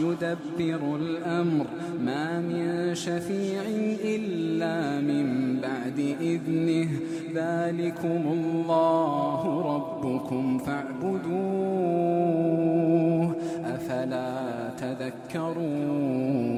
يدبر الأمر ما من شفيع إلا من بعد إذنه. ذلكم الله ربكم فاعبدوه. أفلا تذكرون؟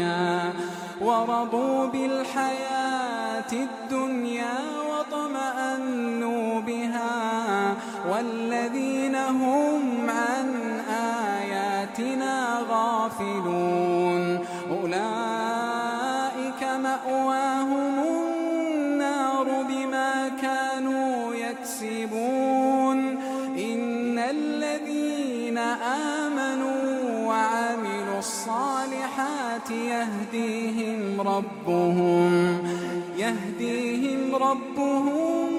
ورضوا بالحياة الدنيا واطمأنوا بها والذين هم عن آياتنا غافلون يهديهم ربهم يهديهم ربهم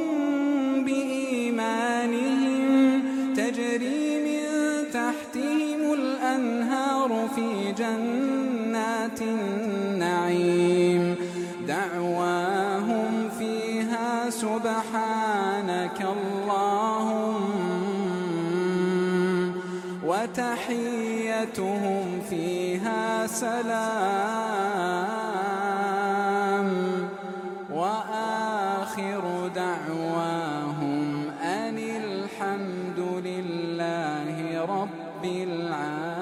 بإيمانهم. تجري من تحتهم الأنهار في جنات النعيم. دعواهم فيها سبحانك اللهم. وتحيتهم سلام وآخر دعواهم أن الحمد لله رب العالمين.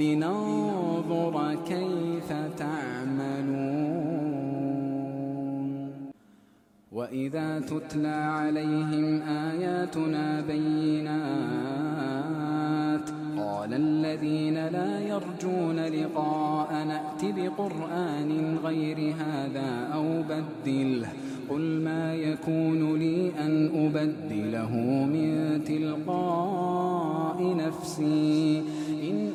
لننظر كيف تعملون. وإذا تتلى عليهم آياتنا بينات قال الذين لا يرجون لقاء نأت بقرآن غير هذا أو بدله قل ما يكون لي أن أبدله من تلقاء نفسي.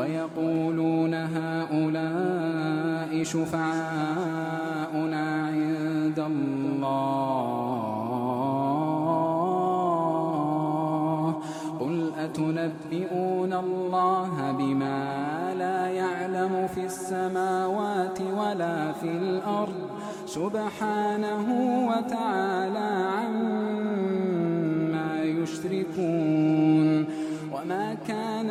ويقولون هؤلاء شفعاؤنا عند الله. قل أتنبئون الله بما لا يعلم في السماوات ولا في الأرض؟ سبحانه وتعالى عما يشركون. وما كان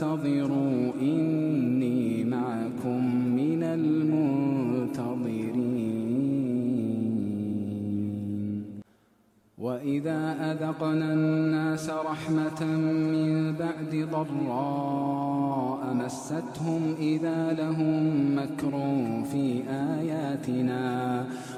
فانتظروا إني معكم من المنتظرين. وإذا أذقنا الناس رحمة من بعد ضراء مستهم إذا لهم مكر في آياتنا.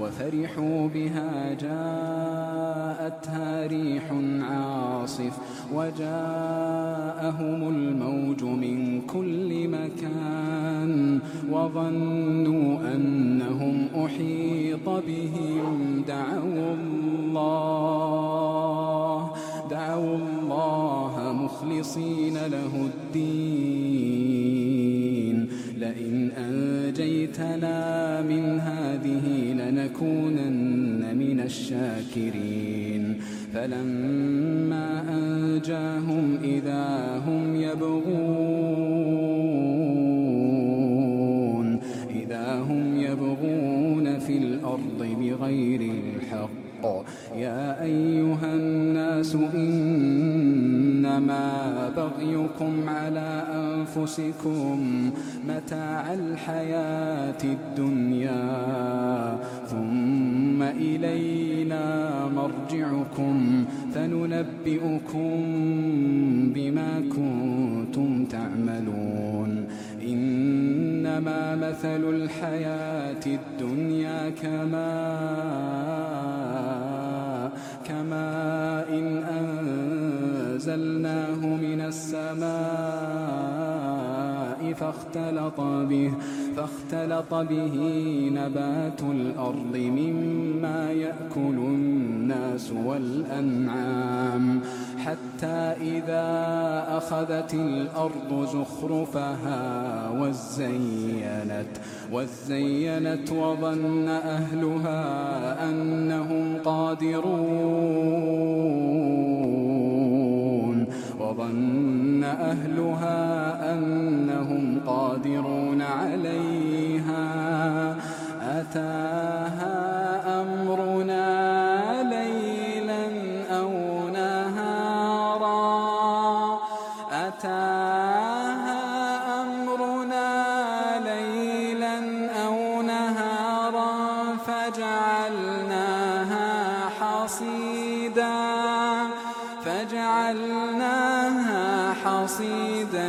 وفرحوا بها جاءتها ريح عاصف وجاءهم الموج من كل مكان وظنوا أنهم أحيط بهم دعوا الله دعوا الله مخلصين له الدين. لئن أنجيتنا من هذه لنكونن من الشاكرين. فلما أنجاهم إذا هم يبغون إذا هم يبغون في الأرض بغير الحق. يا أيها الناس إنما بغيكم على أنفسكم متاع الحياة الدنيا. إلينا مرجعكم فننبئكم بما كنتم تعملون. إنما مثل الحياة الدنيا كماء كماء إن أنزلناه من السماء فاختلط به. فاختلط به نبات الأرض مما يأكل الناس والأنعام. حتى إذا أخذت الأرض زخرفها وزينت وزينت وظن أهلها أنهم قادرون. وظن أهلها أتاها أمرنا ليلا أو نهارا. أتاها أمرنا ليلا أو نهارا فجعلناها حصيدا. فجعلناها حصيدا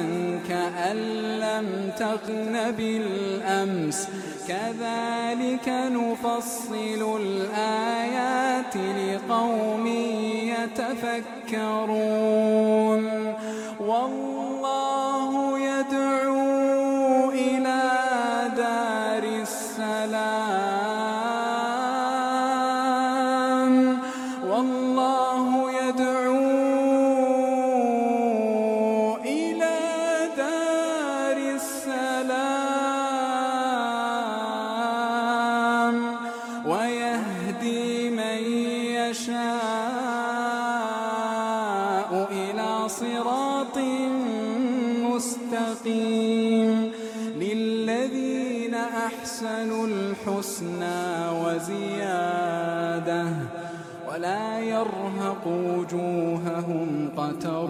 كأن لم تغن بالأمس كذلك نفصل الآيات لقوم يتفكرون. يشاء إلى صراط مستقيم للذين أحسنوا الحسنى وزيادة ولا يرهق وجوههم قتر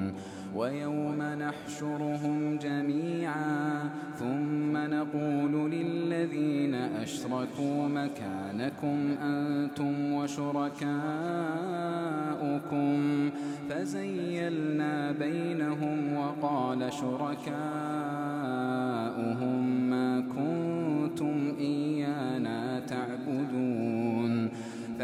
ويوم نحشرهم جميعا ثم نقول للذين أشركوا مكانكم أنتم وشركاؤكم فزيلنا بينهم وقال شركاؤهم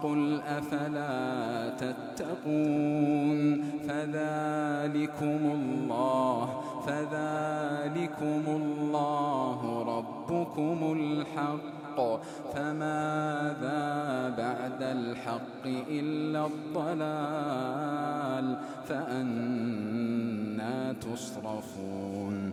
فقل أفلا تتقون فذلكم الله فذلكم الله ربكم الحق فماذا بعد الحق إلا الضلال فأنا تصرفون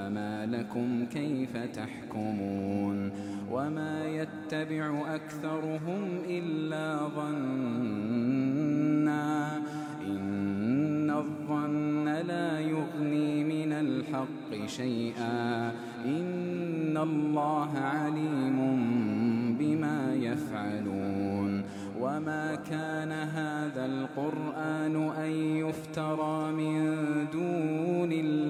فما لكم كيف تحكمون وما يتبع أكثرهم إلا ظنا إن الظن لا يغني من الحق شيئا إن الله عليم بما يفعلون وما كان هذا القرآن أن يفترى من دون الله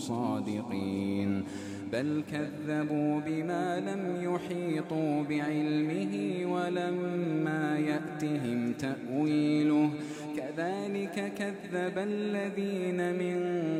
صادقين. بل كذبوا بما لم يحيطوا بعلمه ولما يأتهم تأويله. كذلك كذب الذين من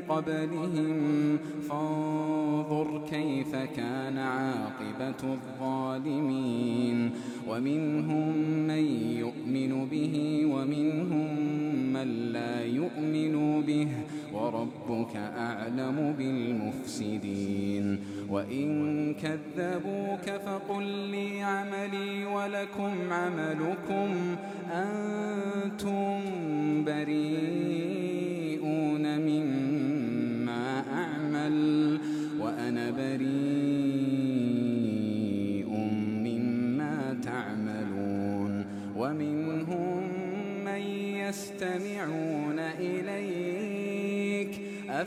قبلهم. فانظر كيف كان عاقبة الظالمين. ومنهم من يؤمن به ومنهم من لا يؤمن به وربك أعلم بالمفسدين وإن كذبوك فقل لي عملي ولكم عملكم أنتم بريئون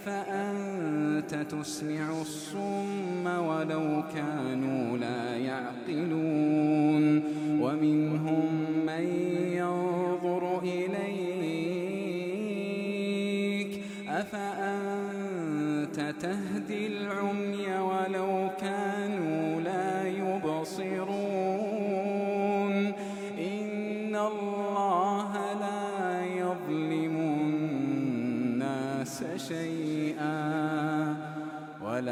أفأنت تسمع الصم ولو كانوا لا يعقلون. ومنهم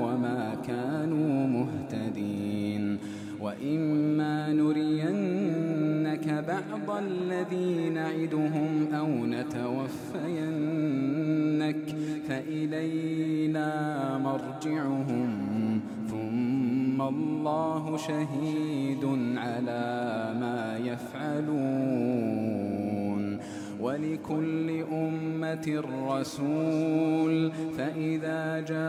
وما كانوا مهتدين وإما نرينك بعض الذي نعدهم أو نتوفينك فإلينا مرجعهم ثم الله شهيد على ما يفعلون ولكل أمة رسول فإذا جاء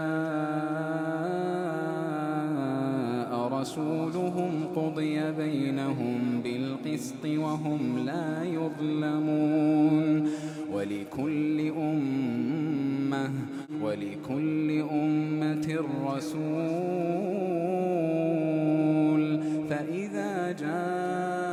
رسولهم قضي بينهم بالقسط وهم لا يظلمون. ولكل أمة ولكل أمة رسول فإذا جاء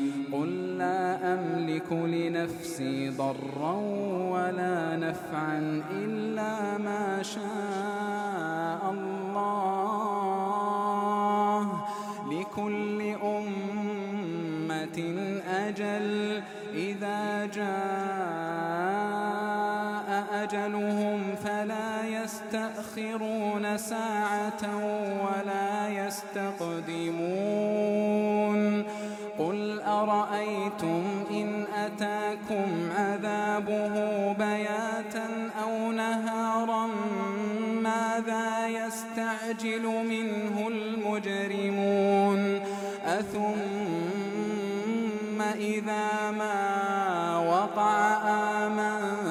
أملك لنفسي ضرا ولا نفعا إلا ما شاء الله. لكل أمة أجل إذا جاء أجلهم فلا يستأخرون ساعة ولا يستقدمون عذابه بياتا أو نهارا ماذا يستعجل منه المجرمون؟ أثم إذا ما وقع آمنتم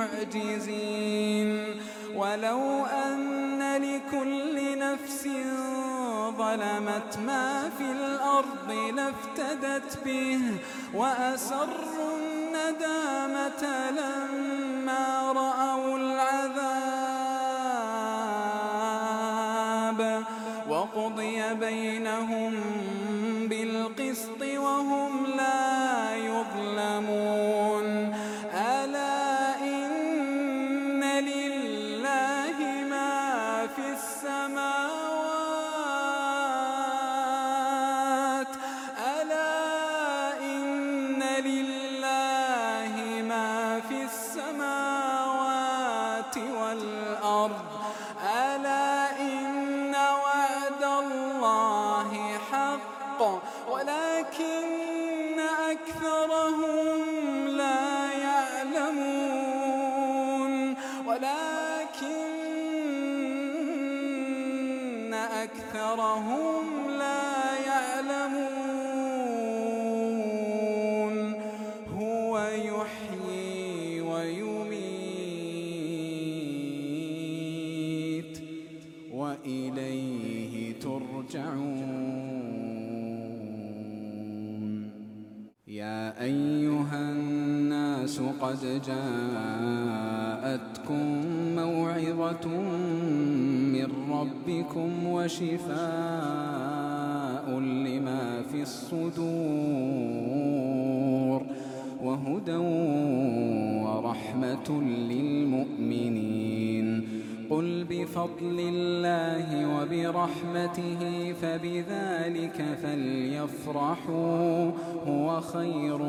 بمعجزين ولو أن لكل نفس ظلمت ما في الأرض لافتدت به وأسروا الندامة لما رأوا العذاب. وقضي بينهم بالقسط وهم لا يظلمون. ربكم وشفاء لما في الصدور وهدى ورحمة للمؤمنين. قل بفضل الله وبرحمته فبذلك فليفرحوا هو خير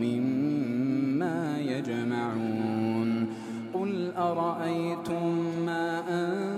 مما يجمعون. قل أرأيتم ما أنزل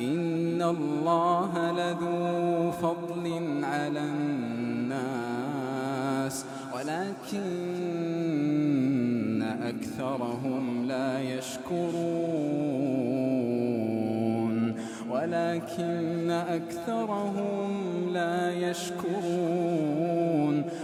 إن الله لذو فضل على الناس ولكن أكثرهم لا يشكرون ولكن أكثرهم لا يشكرون.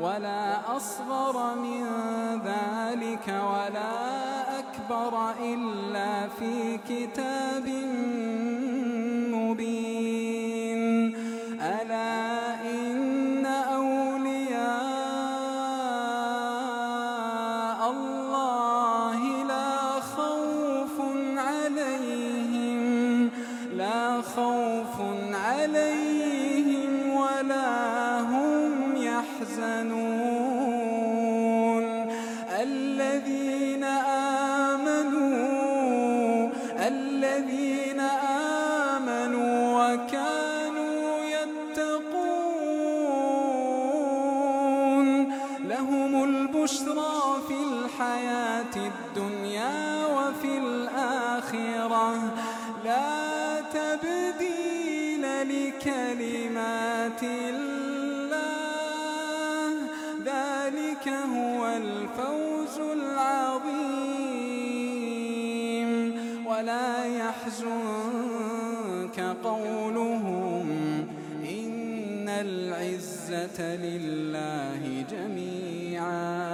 ولا أصغر من ذلك ولا أكبر إلا في كتاب البشرى في الحياة الدنيا وفي الآخرة. لا تبديل لكلمات الله. ذلك هو الفوز العظيم. ولا يحزنك قولهم إن العزة لله جميعا.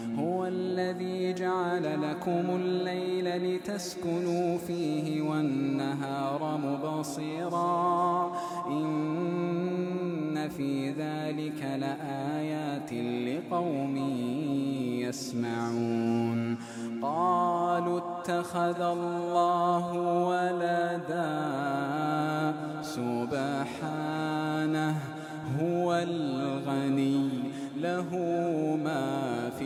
الذي جعل لكم الليل لتسكنوا فيه والنهار مبصرا. إن في ذلك لآيات لقوم يسمعون. قالوا اتخذ الله ولدا سبحانه هو الغني له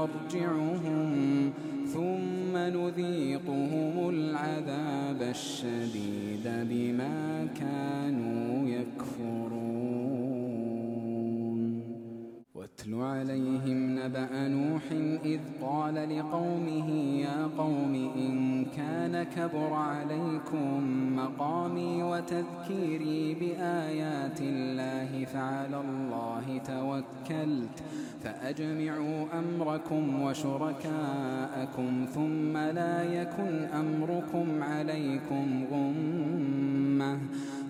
مرجعهم ثم نذيقهم العذاب الشديد بما كانوا واتل عليهم نبأ نوح إذ قال لقومه يا قوم إن كان كبر عليكم مقامي وتذكيري بآيات الله فعلى الله توكلت فأجمعوا أمركم وشركاءكم ثم لا يكن أمركم عليكم غمة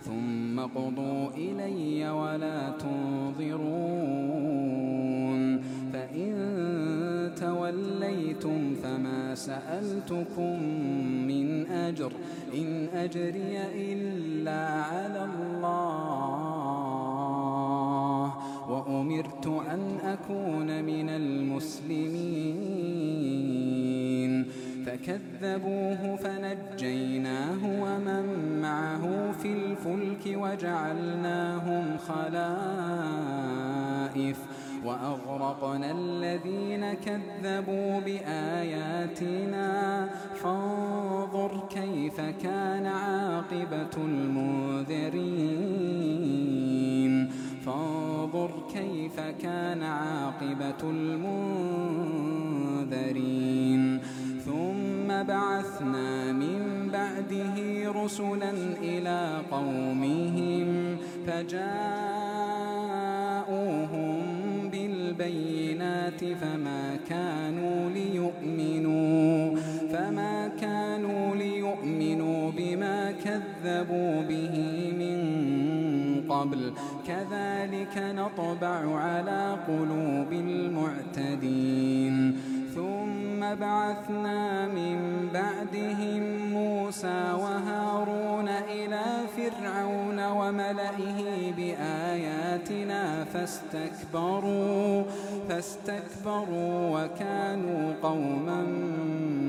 ثم قضوا إلي ولا تنظرون فإن توليتم فما سألتكم من أجر إن أجري إلا على الله وأمرت أن أكون من المسلمين فكذبوه فنجيناه ومن معه في الفلك وجعلناهم خلائف وأغرقنا الذين كذبوا بآياتنا. فانظر كيف كان عاقبة المنذرين. فانظر كيف كان عاقبة المنذرين. ثم بعثنا من بعده رسلا إلى قومهم فجاءوهم بالبينات فما كانوا ليؤمنوا فما كانوا ليؤمنوا بما كذبوا به من قبل. كذلك نطبع على قلوب المعتدين. ثم بعثنا من بعدهم موسى وهارون إلى فرعون وملئه بآياتنا فاستكبروا فاستكبروا وكانوا قوما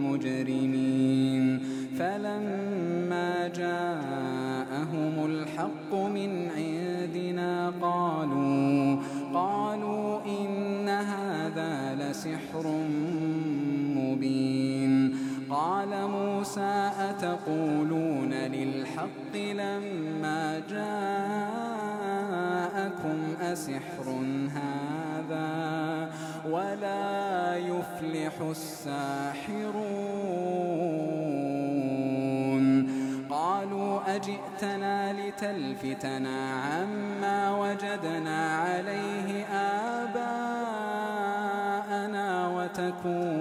مجرمين. فلما جاءهم الحق من عندنا قالوا قالوا إن هذا لسحر موسى أتقولون للحق لما جاءكم أسحر هذا ولا يفلح الساحرون قالوا أجئتنا لتلفتنا عما وجدنا عليه آباءنا وتكون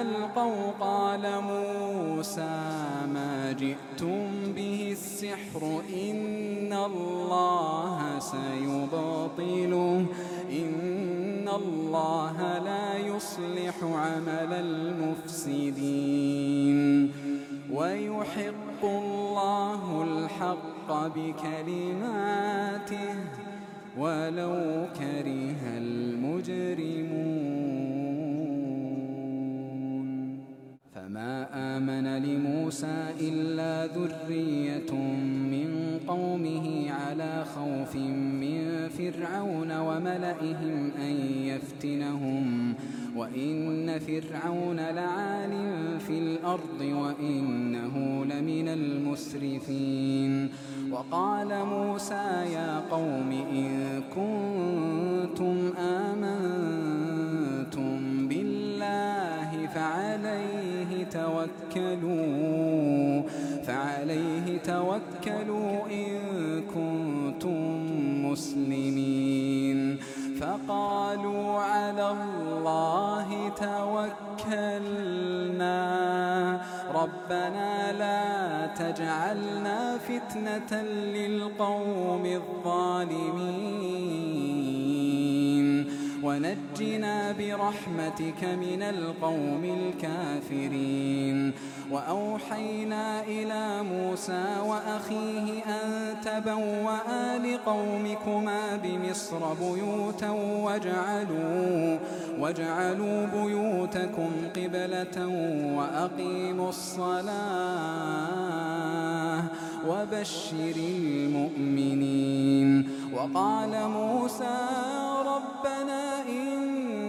ألقوا قال موسى ما جئتم به السحر إن الله سيبطله إن الله لا يصلح عمل المفسدين. ويحق الله الحق بكلماته ولو كره المجرمون. آمن لموسى إلا ذرية من قومه على خوف من فرعون وملئهم أن يفتنهم. وإن فرعون لعال في الأرض وإنه لمن المسرفين. وقال موسى يا قوم إن كنتم آمنتم توكلوا فعليه توكلوا إن كنتم مسلمين فقالوا على الله توكلنا ربنا لا تجعلنا فتنة للقوم الظالمين ونجنا برحمتك من القوم الكافرين. وأوحينا إلى موسى وأخيه أن تبوأ لقومكما بمصر بيوتا واجعلوا واجعلوا بيوتكم قبلة وأقيموا الصلاة وبشر المؤمنين. وقال موسى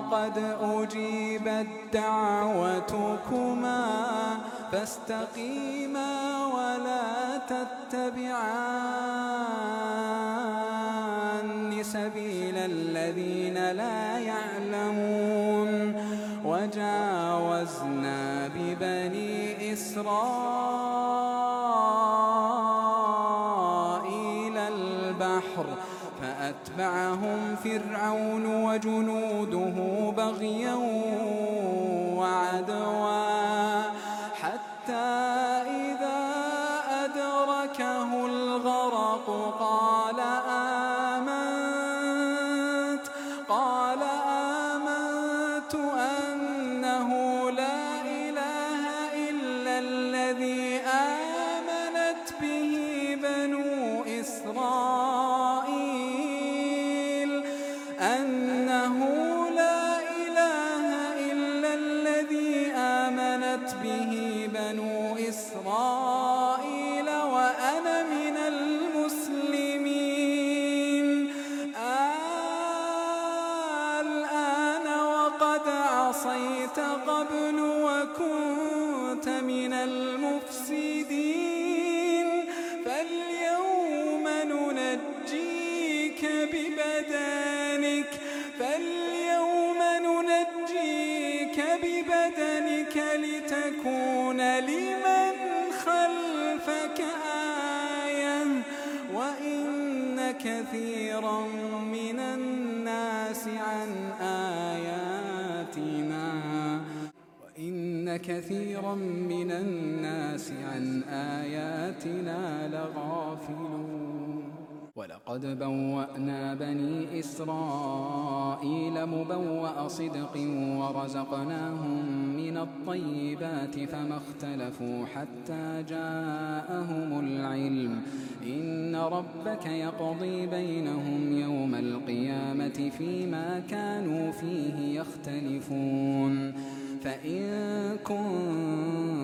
قد أجيبت دعوتكما فاستقيما ولا تتبعان سبيل الذين لا يعلمون. وجاوزنا ببني إسرائيل فأتبعهم فرعون وجنوده بغيا وعدوا. إسرائيل مبوأ صدق ورزقناهم من الطيبات فما اختلفوا حتى جاءهم العلم. إن ربك يقضي بينهم يوم القيامة فيما كانوا فيه يختلفون. فإن كنت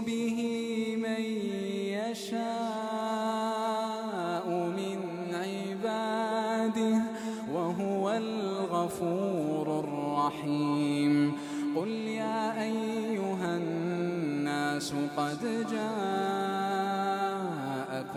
به من يشاء من عباده وهو الغفور الرحيم. قل يا أيها الناس قد